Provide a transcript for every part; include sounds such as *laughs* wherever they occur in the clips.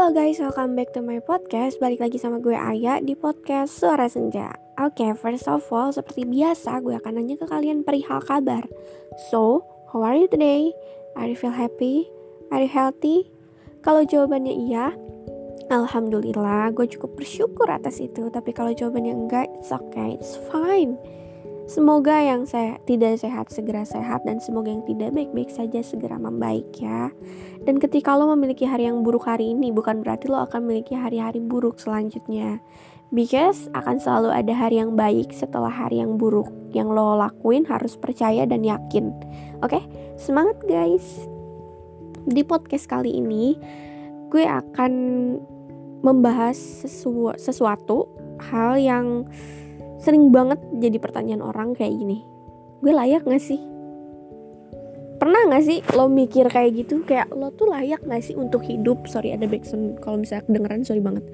Halo guys, welcome back to my podcast. Balik lagi sama gue Aya di podcast Suara Senja. Oke, okay, first of all, seperti biasa gue akan nanya ke kalian perihal kabar. So, how are you today? Are you feel happy? Are you healthy? Kalau jawabannya iya, Alhamdulillah, gue cukup bersyukur atas itu. Tapi kalau jawabannya enggak, it's okay, it's fine. Semoga yang saya tidak sehat segera sehat dan semoga yang tidak baik-baik saja segera membaik ya. Dan ketika lo memiliki hari yang buruk hari ini bukan berarti lo akan memiliki hari-hari buruk selanjutnya. Because akan selalu ada hari yang baik setelah hari yang buruk. Yang lo lakuin harus percaya dan yakin. Oke, okay? semangat guys. Di podcast kali ini gue akan membahas sesu sesuatu hal yang sering banget jadi pertanyaan orang kayak gini gue layak gak sih? Pernah gak sih lo mikir kayak gitu? Kayak lo tuh layak gak sih untuk hidup? Sorry ada backsound kalau misalnya kedengeran sorry banget.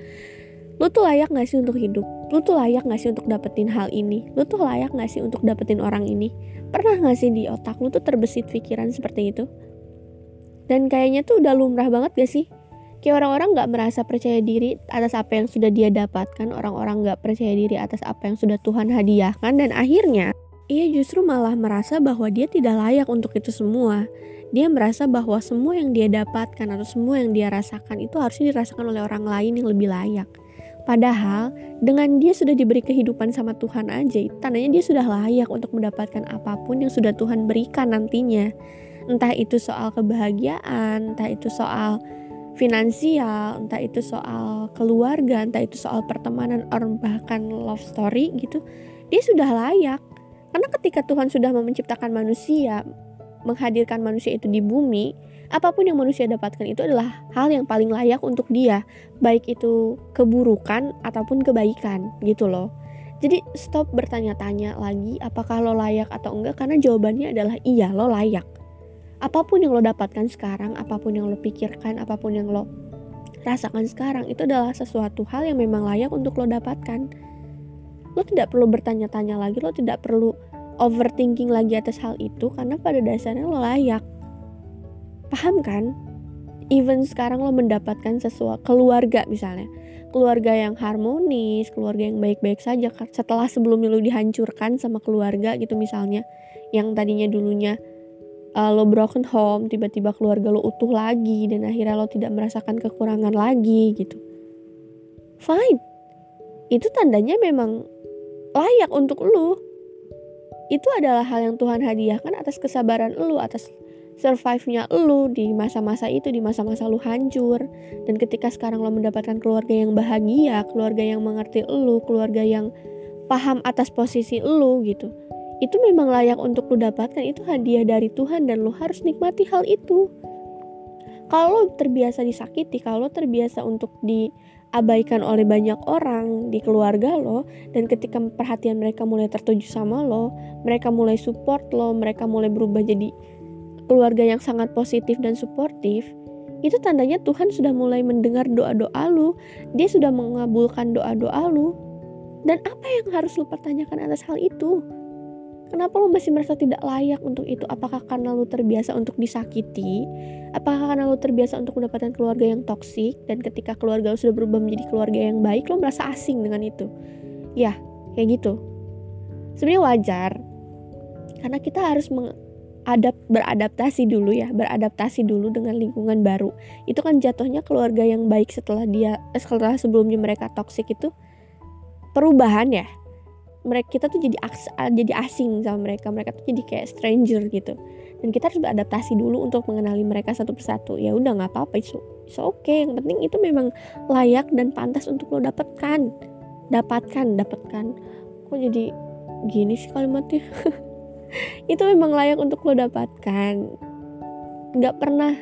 Lo tuh layak gak sih untuk hidup? Lo tuh layak gak sih untuk dapetin hal ini? Lo tuh layak gak sih untuk dapetin orang ini? Pernah gak sih di otak lo tuh terbesit pikiran seperti itu? Dan kayaknya tuh udah lumrah banget gak sih kayak orang-orang nggak merasa percaya diri atas apa yang sudah dia dapatkan. Orang-orang nggak percaya diri atas apa yang sudah Tuhan hadiahkan. Dan akhirnya ia justru malah merasa bahwa dia tidak layak untuk itu semua. Dia merasa bahwa semua yang dia dapatkan atau semua yang dia rasakan itu harusnya dirasakan oleh orang lain yang lebih layak. Padahal dengan dia sudah diberi kehidupan sama Tuhan aja, tandanya dia sudah layak untuk mendapatkan apa pun yang sudah Tuhan berikan nantinya. Entah itu soal kebahagiaan, entah itu soal finansial, entah itu soal keluarga, entah itu soal pertemanan, atau bahkan love story gitu, dia sudah layak. Karena ketika Tuhan sudah menciptakan manusia, menghadirkan manusia itu di bumi, apa pun yang manusia dapatkan itu adalah hal yang paling layak untuk dia, baik itu keburukan ataupun kebaikan gitu loh. Jadi stop bertanya-tanya lagi apakah lo layak atau enggak karena jawabannya adalah iya lo layak apa pun yang lo dapatkan sekarang, apa pun yang lo pikirkan, apa pun yang lo rasakan sekarang itu adalah sesuatu hal yang memang layak untuk lo dapatkan. Lo tidak perlu bertanya-tanya lagi, lo tidak perlu overthinking lagi atas hal itu karena pada dasarnya lo layak. Paham kan? Even sekarang lo mendapatkan sesuatu keluarga misalnya, keluarga yang harmonis, keluarga yang baik-baik saja setelah sebelumnya lo dihancurkan sama keluarga gitu misalnya, yang tadinya dulunya uh, lo broken home tiba-tiba keluarga lo utuh lagi dan akhirnya lo tidak merasakan kekurangan lagi gitu. Fine. Itu tandanya memang layak untuk lo. Itu adalah hal yang Tuhan hadiahkan atas kesabaran lo atas survive-nya lo di masa-masa itu di masa-masa lo hancur. Dan ketika sekarang lo mendapatkan keluarga yang bahagia keluarga yang mengerti lo keluarga yang paham atas posisi lo gitu itu memang layak untuk lo dapatkan. Itu hadiah dari Tuhan dan lo harus nikmati hal itu. Kalau lo terbiasa disakiti kalau lo terbiasa untuk diabaikan oleh banyak orang di keluarga lo dan ketika perhatian mereka mulai tertuju sama lo mereka mulai support lo mereka mulai berubah jadi keluarga yang sangat positif dan suportif itu tandanya Tuhan sudah mulai mendengar doa-doa lu dia sudah mengabulkan doa-doa lu. Dan apa yang harus lu pertanyakan atas hal itu Kenapa lo masih merasa tidak layak untuk itu? Apakah karena lo terbiasa untuk disakiti? Apakah karena lo terbiasa untuk mendapatkan keluarga yang toksik dan ketika keluarga lo sudah berubah menjadi keluarga yang baik, lo merasa asing dengan itu? Ya, kayak gitu. Sebenarnya wajar karena kita harus mengadap beradaptasi dulu ya, beradaptasi dulu dengan lingkungan baru. Itu kan jatuhnya keluarga yang baik setelah dia eh, setelah sebelumnya mereka toksik itu perubahan ya mereka kita tuh jadi aks, jadi asing sama mereka. Mereka tuh jadi kayak stranger gitu. Dan kita harus beradaptasi dulu untuk mengenali mereka satu persatu. Ya udah nggak apa-apa itu so oke okay. yang penting itu memang layak dan pantas untuk lo dapatkan. Dapatkan dapatkan. Kok jadi gini sih kalimatnya? *laughs* Itu memang layak untuk lo dapatkan. Nggak pernah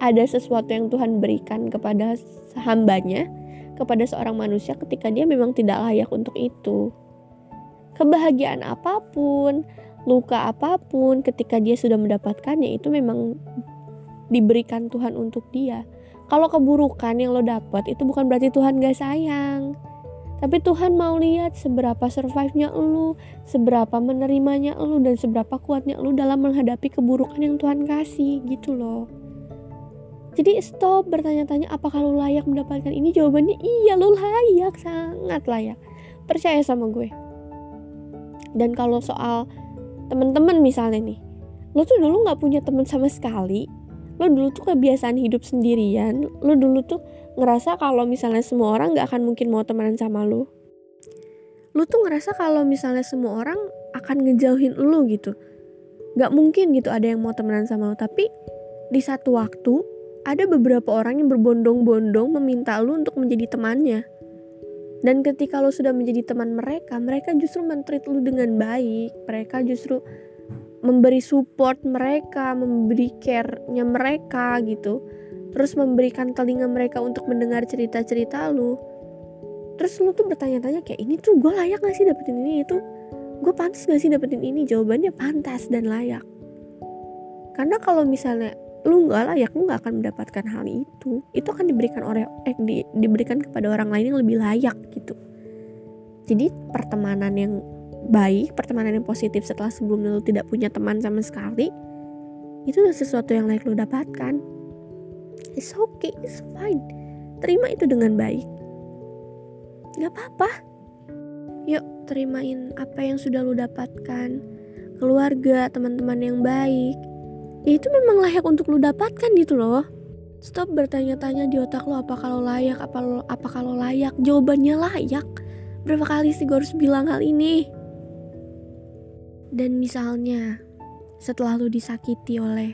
ada sesuatu yang Tuhan berikan kepada hambanya kepada seorang manusia ketika dia memang tidak layak untuk itu kebahagiaan apa pun, luka apa pun ketika dia sudah mendapatkannya itu memang diberikan Tuhan untuk dia. Kalau keburukan yang lo dapat itu bukan berarti Tuhan gak sayang. Tapi Tuhan mau lihat seberapa survive-nya lo, seberapa menerimanya lo, dan seberapa kuatnya lo dalam menghadapi keburukan yang Tuhan kasih gitu loh. jadi stop bertanya-tanya apakah lo layak mendapatkan ini jawabannya iya lo layak sangat layak percaya sama gue dan kalau soal temen-temen misalnya nih lo tuh dulu nggak punya temen sama sekali lo dulu tuh kebiasaan hidup sendirian lo dulu tuh ngerasa kalau misalnya semua orang nggak akan mungkin mau temenan sama lo lo tuh ngerasa kalau misalnya semua orang akan ngejauhin lo gitu nggak mungkin gitu ada yang mau temenan sama lo tapi di satu waktu ada beberapa orang yang berbondong-bondong meminta lu untuk menjadi temannya. Dan ketika lu sudah menjadi teman mereka, mereka justru mentreat lu dengan baik. Mereka justru memberi support mereka, memberi care-nya mereka gitu. Terus memberikan telinga mereka untuk mendengar cerita-cerita lu. Terus lu tuh bertanya-tanya kayak ini tuh gue layak gak sih dapetin ini itu? Gue pantas gak sih dapetin ini? Jawabannya pantas dan layak. Karena kalau misalnya lu nggak layak lu nggak akan mendapatkan hal itu. Itu akan diberikan oleh eh di, diberikan kepada orang lain yang lebih layak gitu. Jadi pertemanan yang baik pertemanan yang positif setelah sebelumnya lu tidak punya teman sama sekali itu sesuatu yang layak lu dapatkan. It's okay it's fine. Terima itu dengan baik. Nggak apa-apa. Yuk terimain apa yang sudah lu dapatkan. Keluarga teman-teman yang baik ya itu memang layak untuk lu dapatkan gitu loh. Stop bertanya-tanya di otak lo apa kalau layak apa lo apa kalau layak? Jawabannya layak. Berapa kali sih gue harus bilang hal ini? Dan misalnya setelah lo disakiti oleh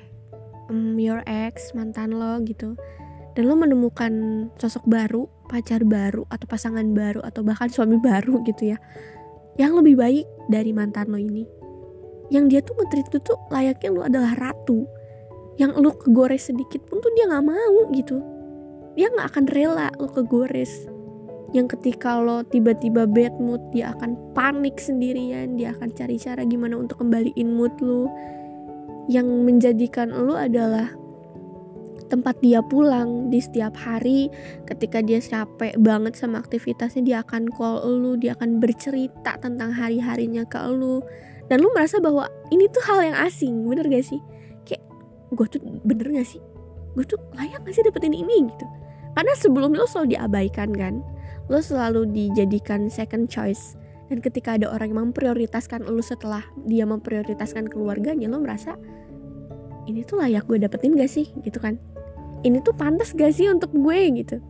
um, your ex mantan lo gitu dan lo menemukan sosok baru pacar baru atau pasangan baru atau bahkan suami *laughs* baru gitu ya yang lebih baik dari mantan lo ini yang dia tuh ngetrit itu tuh layaknya lu adalah ratu. Yang lu kegores sedikit pun tuh dia nggak mau gitu. Dia nggak akan rela lu kegores. Yang ketika lo tiba-tiba bad mood dia akan panik sendirian. Dia akan cari cara gimana untuk kembaliin mood lu. Yang menjadikan lu adalah tempat dia pulang di setiap hari. Ketika dia capek banget sama aktivitasnya dia akan call lu. Dia akan bercerita tentang hari-harinya ke lu dan lu merasa bahwa ini tuh hal yang asing bener gak sih? Kayak gue tuh bener gak sih? Gue tuh layak gak sih dapetin ini gitu. Karena sebelum lo selalu diabaikan kan? Lo selalu dijadikan second choice. Dan ketika ada orang yang memprioritaskan lo setelah dia memprioritaskan keluarganya lo merasa ini tuh layak gue dapetin gak sih? Gitu kan? Ini tuh pantas gak sih untuk gue? Gitu.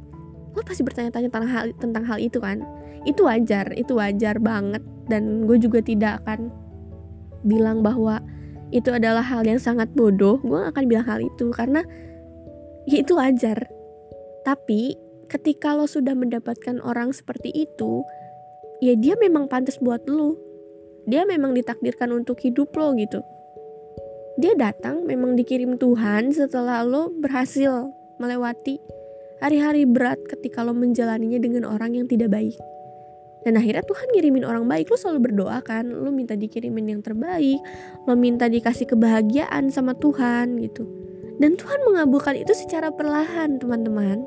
Lo pasti bertanya-tanya tentang hal tentang hal itu kan? Itu wajar itu wajar banget. Dan gue juga tidak akan bilang bahwa itu adalah hal yang sangat bodoh, gue gak akan bilang hal itu karena ya itu wajar. Tapi ketika lo sudah mendapatkan orang seperti itu, ya dia memang pantas buat lo. Dia memang ditakdirkan untuk hidup lo gitu. Dia datang memang dikirim Tuhan setelah lo berhasil melewati hari-hari berat ketika lo menjalaninya dengan orang yang tidak baik dan akhirnya Tuhan ngirimin orang baik. Lu selalu berdoa kan? Lu minta dikirimin yang terbaik. Lu minta dikasih kebahagiaan sama Tuhan gitu. Dan Tuhan mengabulkan itu secara perlahan teman-teman.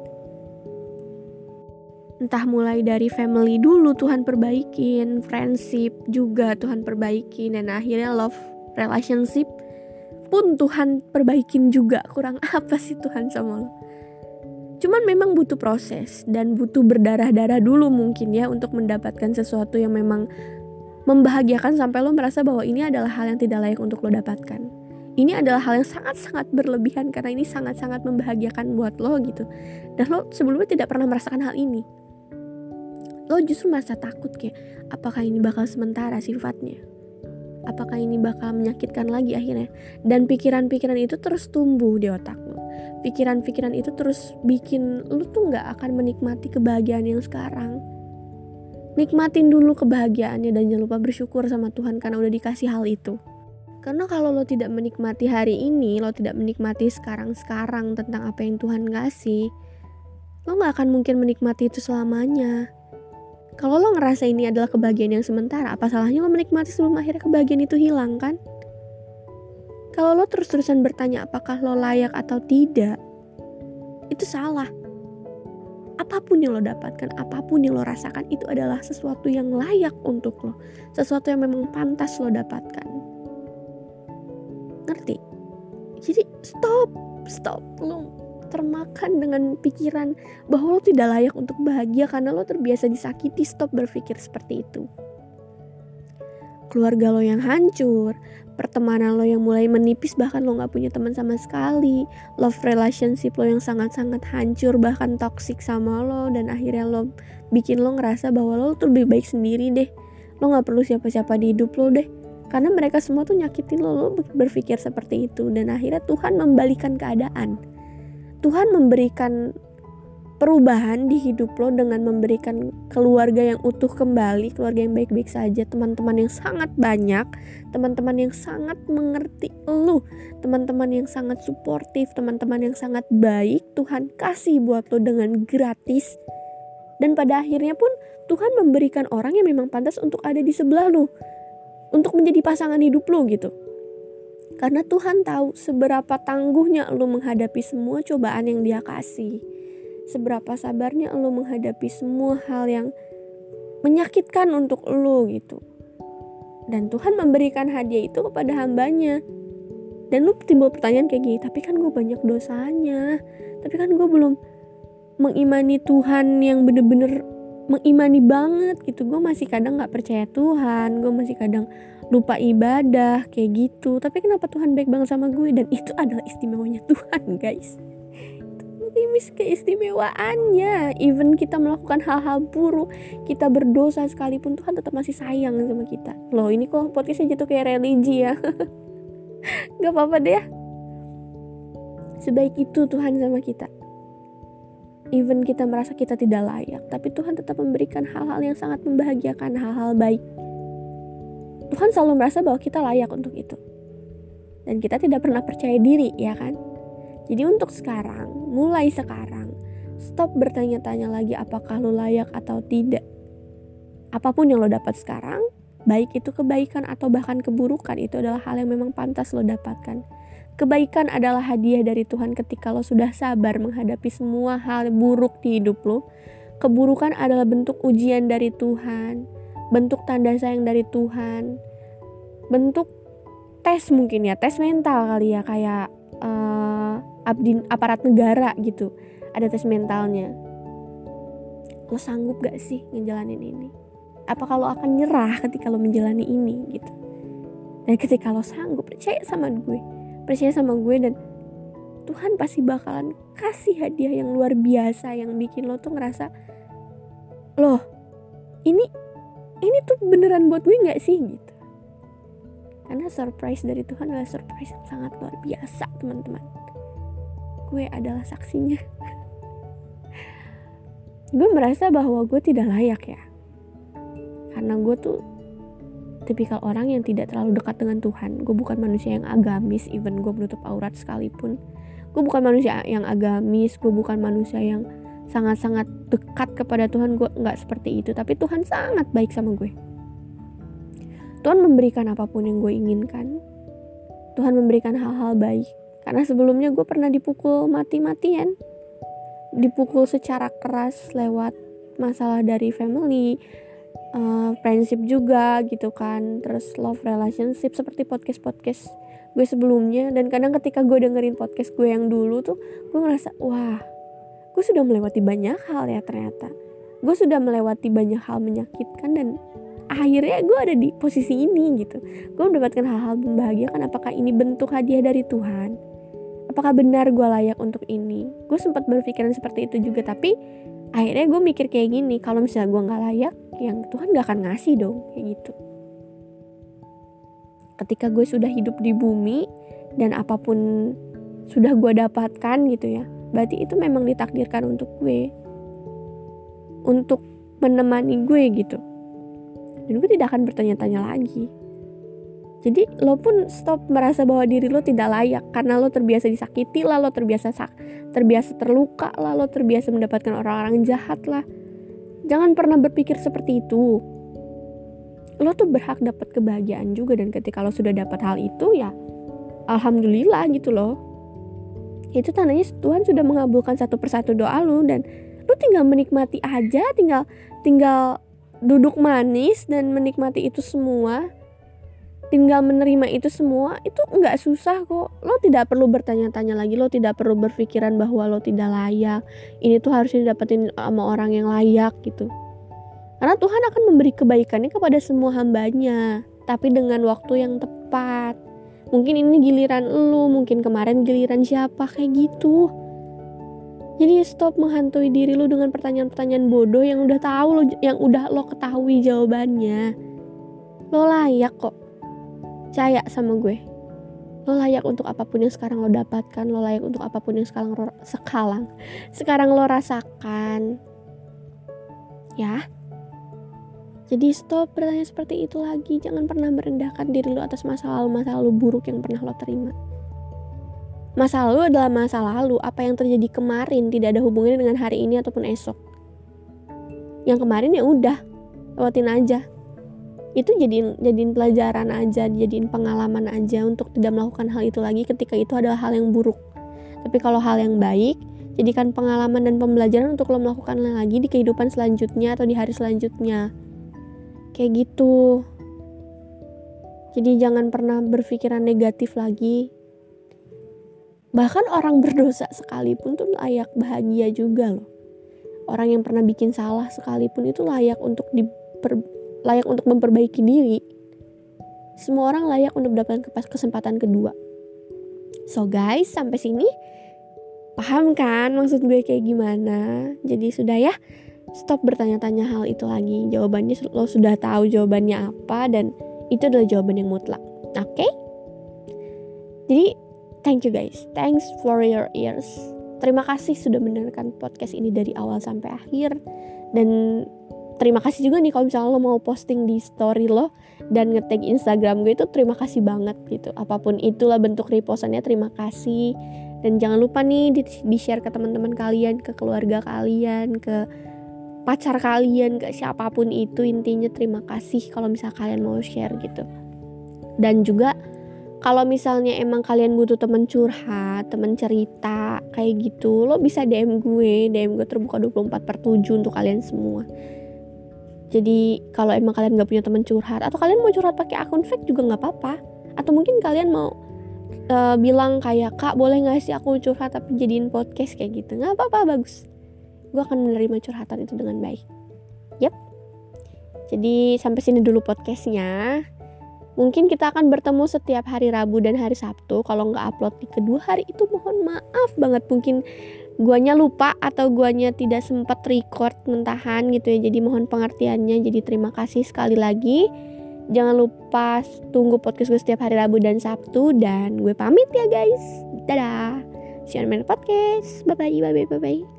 Entah mulai dari family dulu Tuhan perbaikin friendship juga Tuhan perbaikin dan akhirnya love relationship pun Tuhan perbaikin juga. Kurang apa sih Tuhan sama lo Cuman memang butuh proses dan butuh berdarah-darah dulu mungkin ya untuk mendapatkan sesuatu yang memang membahagiakan sampai lo merasa bahwa ini adalah hal yang tidak layak untuk lo dapatkan. Ini adalah hal yang sangat-sangat berlebihan karena ini sangat-sangat membahagiakan buat lo gitu. Dan lo sebelumnya tidak pernah merasakan hal ini. Lo justru merasa takut kayak apakah ini bakal sementara sifatnya? Apakah ini bakal menyakitkan lagi akhirnya? Dan pikiran-pikiran itu terus tumbuh di otak pikiran-pikiran itu terus bikin lu tuh nggak akan menikmati kebahagiaan yang sekarang. Nikmatin dulu kebahagiaannya dan jangan lupa bersyukur sama Tuhan karena udah dikasih hal itu. Karena kalau lo tidak menikmati hari ini lo tidak menikmati sekarang-sekarang tentang apa yang Tuhan kasih lo nggak akan mungkin menikmati itu selamanya. Kalau lo ngerasa ini adalah kebahagiaan yang sementara apa salahnya lo menikmati sebelum akhirnya kebahagiaan itu hilang kan kalau lo terus-terusan bertanya apakah lo layak atau tidak, itu salah. Apa pun yang lo dapatkan, apa pun yang lo rasakan, itu adalah sesuatu yang layak untuk lo. Sesuatu yang memang pantas lo dapatkan. Ngerti? Jadi stop, stop. Lo termakan dengan pikiran bahwa lo tidak layak untuk bahagia karena lo terbiasa disakiti, stop berpikir seperti itu. Keluarga lo yang hancur, pertemanan lo yang mulai menipis bahkan lo gak punya teman sama sekali, love relationship lo yang sangat-sangat hancur bahkan toxic sama lo dan akhirnya lo bikin lo ngerasa bahwa lo tuh lebih baik sendiri deh. Lo gak perlu siapa-siapa di hidup lo deh karena mereka semua tuh nyakitin lo, lo berpikir seperti itu dan akhirnya Tuhan membalikan keadaan. Tuhan memberikan perubahan di hidup lo dengan memberikan keluarga yang utuh kembali, keluarga yang baik-baik saja, teman-teman yang sangat banyak, teman-teman yang sangat mengerti lo, teman-teman yang sangat suportif, teman-teman yang sangat baik, Tuhan kasih buat lo dengan gratis. Dan pada akhirnya pun Tuhan memberikan orang yang memang pantas untuk ada di sebelah lo untuk menjadi pasangan hidup lo gitu. Karena Tuhan tahu seberapa tangguhnya lo menghadapi semua cobaan yang dia kasih. Seberapa sabarnya lo menghadapi semua hal yang menyakitkan untuk lo gitu. Dan Tuhan memberikan hadiah itu kepada hambanya. Dan lu timbul pertanyaan kayak gini, tapi kan gue banyak dosanya. Tapi kan gue belum mengimani Tuhan yang bener-bener mengimani banget gitu gue masih kadang nggak percaya Tuhan gue masih kadang lupa ibadah kayak gitu tapi kenapa Tuhan baik banget sama gue dan itu adalah istimewanya Tuhan guys keistimewaannya even kita melakukan hal-hal buruk kita berdosa sekalipun Tuhan tetap masih sayang sama kita loh ini kok podcastnya jatuh kayak religi ya *laughs* Gak apa-apa deh sebaik itu Tuhan sama kita even kita merasa kita tidak layak, tapi Tuhan tetap memberikan hal-hal yang sangat membahagiakan, hal-hal baik. Tuhan selalu merasa bahwa kita layak untuk itu. Dan kita tidak pernah percaya diri, ya kan? Jadi untuk sekarang, mulai sekarang, stop bertanya-tanya lagi apakah lo layak atau tidak. Apa pun yang lo dapat sekarang, baik itu kebaikan atau bahkan keburukan, itu adalah hal yang memang pantas lo dapatkan Kebaikan adalah hadiah dari Tuhan ketika lo sudah sabar menghadapi semua hal buruk di hidup lo. Keburukan adalah bentuk ujian dari Tuhan, bentuk tanda sayang dari Tuhan, bentuk tes mungkin ya, tes mental kali ya kayak abdi aparat negara gitu. Ada tes mentalnya. Lo sanggup gak sih ngejalanin ini? Apa kalau akan nyerah ketika lo menjalani ini gitu? Dan ketika lo sanggup percaya sama gue, percaya sama gue dan Tuhan pasti bakalan kasih hadiah yang luar biasa yang bikin lo tuh ngerasa loh ini ini tuh beneran buat gue nggak sih gitu karena surprise dari Tuhan adalah surprise yang sangat luar biasa teman-teman gue adalah saksinya. Gue merasa bahwa gue tidak layak ya. Karena gue tuh tipikal orang yang tidak terlalu dekat dengan Tuhan. Gue bukan manusia yang agamis even gue menutup aurat sekalipun. Gue bukan manusia yang agamis gue bukan manusia yang sangat-sangat dekat kepada Tuhan. Gue nggak seperti itu tapi Tuhan sangat baik sama gue. Tuhan memberikan apa pun yang gue inginkan. Tuhan memberikan hal-hal baik karena sebelumnya gue pernah dipukul mati-matian. Dipukul secara keras lewat masalah dari family uh, friendship juga gitu kan. Terus love relationship seperti podcast podcast gue sebelumnya. Dan kadang ketika gue dengerin podcast gue yang dulu tuh gue ngerasa wah gue sudah melewati banyak hal ya ternyata. Gue sudah melewati banyak hal menyakitkan dan akhirnya gue ada di posisi ini gitu. Gue mendapatkan hal-hal membahagiakan apakah ini bentuk hadiah dari Tuhan apakah benar gue layak untuk ini? Gue sempat berpikiran seperti itu juga tapi akhirnya gue mikir kayak gini kalau misalnya gue nggak layak yang Tuhan gak akan ngasih dong kayak gitu. Ketika gue sudah hidup di bumi dan apa pun sudah gue dapatkan gitu ya berarti itu memang ditakdirkan untuk gue. Untuk menemani gue gitu. Dan gue tidak akan bertanya-tanya lagi jadi lo pun stop merasa bahwa diri lo tidak layak karena lo terbiasa disakiti lah, lo terbiasa sak terbiasa terluka lah, lo terbiasa mendapatkan orang-orang jahat lah. Jangan pernah berpikir seperti itu. Lo tuh berhak dapat kebahagiaan juga dan ketika lo sudah dapat hal itu ya alhamdulillah gitu loh. Itu tandanya Tuhan sudah mengabulkan satu persatu doa lo dan lo tinggal menikmati aja, tinggal tinggal duduk manis dan menikmati itu semua tinggal menerima itu semua itu nggak susah kok. Lo tidak perlu bertanya-tanya lagi lo tidak perlu berpikiran bahwa lo tidak layak. Ini tuh harusnya didapetin sama orang yang layak gitu. Karena Tuhan akan memberi kebaikannya kepada semua hambanya tapi dengan waktu yang tepat. Mungkin ini giliran lo mungkin kemarin giliran siapa kayak gitu. Jadi stop menghantui diri lo dengan pertanyaan-pertanyaan bodoh yang udah tahu lo yang udah lo ketahui jawabannya. Lo layak kok percaya sama gue. Lo layak untuk apa pun yang sekarang lo dapatkan lo layak untuk apa pun yang sekarang lo, sekarang sekarang lo rasakan. Ya. Jadi stop bertanya seperti itu lagi. Jangan pernah merendahkan diri lo atas masa lalu masa lalu buruk yang pernah lo terima. Masa lalu adalah masa lalu. Apa yang terjadi kemarin tidak ada hubungannya dengan hari ini ataupun esok. Yang kemarin ya udah lewatin aja itu jadiin jadiin pelajaran aja jadiin pengalaman aja untuk tidak melakukan hal itu lagi ketika itu adalah hal yang buruk. Tapi kalau hal yang baik jadikan pengalaman dan pembelajaran untuk lo melakukan lagi di kehidupan selanjutnya atau di hari selanjutnya. Kayak gitu. Jadi jangan pernah berpikiran negatif lagi. Bahkan orang berdosa sekalipun tuh layak bahagia juga loh. Orang yang pernah bikin salah sekalipun itu layak untuk diper layak untuk memperbaiki diri, semua orang layak untuk mendapatkan kesempatan kedua. So guys, sampai sini paham kan maksud gue kayak gimana? Jadi sudah ya, stop bertanya-tanya hal itu lagi. Jawabannya lo sudah tahu jawabannya apa dan itu adalah jawaban yang mutlak. Oke? Okay? Jadi thank you guys. Thanks for your ears. Terima kasih sudah mendengarkan podcast ini dari awal sampai akhir dan terima kasih juga nih kalau misalnya lo mau posting di story lo dan ngetag Instagram gue itu terima kasih banget gitu. Apa pun itulah bentuk repostannya terima kasih. Dan jangan lupa nih di, di share ke teman-teman kalian ke keluarga kalian ke pacar kalian ke siapa pun itu intinya terima kasih kalau misalnya kalian mau share gitu. Dan juga kalau misalnya emang kalian butuh temen curhat, temen cerita kayak gitu, lo bisa DM gue, DM gue terbuka 24 per 7 untuk kalian semua jadi kalau emang kalian gak punya teman curhat atau kalian mau curhat pakai akun fake juga nggak apa-apa. Atau mungkin kalian mau uh, bilang kayak kak boleh nggak sih aku curhat tapi jadiin podcast? kayak gitu. Nggak apa-apa bagus. Gue akan menerima curhatan itu dengan baik. Yep jadi sampai sini dulu podcastnya. Mungkin kita akan bertemu setiap hari Rabu dan hari Sabtu. Kalau nggak upload di kedua hari itu mohon maaf banget. Mungkin guanya lupa atau guanya tidak sempat record mentahan gitu ya. Jadi mohon pengertiannya. Jadi terima kasih sekali lagi. Jangan lupa tunggu podcast gue setiap hari Rabu dan Sabtu. Dan gue pamit ya guys. Dadah. See you on my podcast. Bye bye bye bye bye, bye.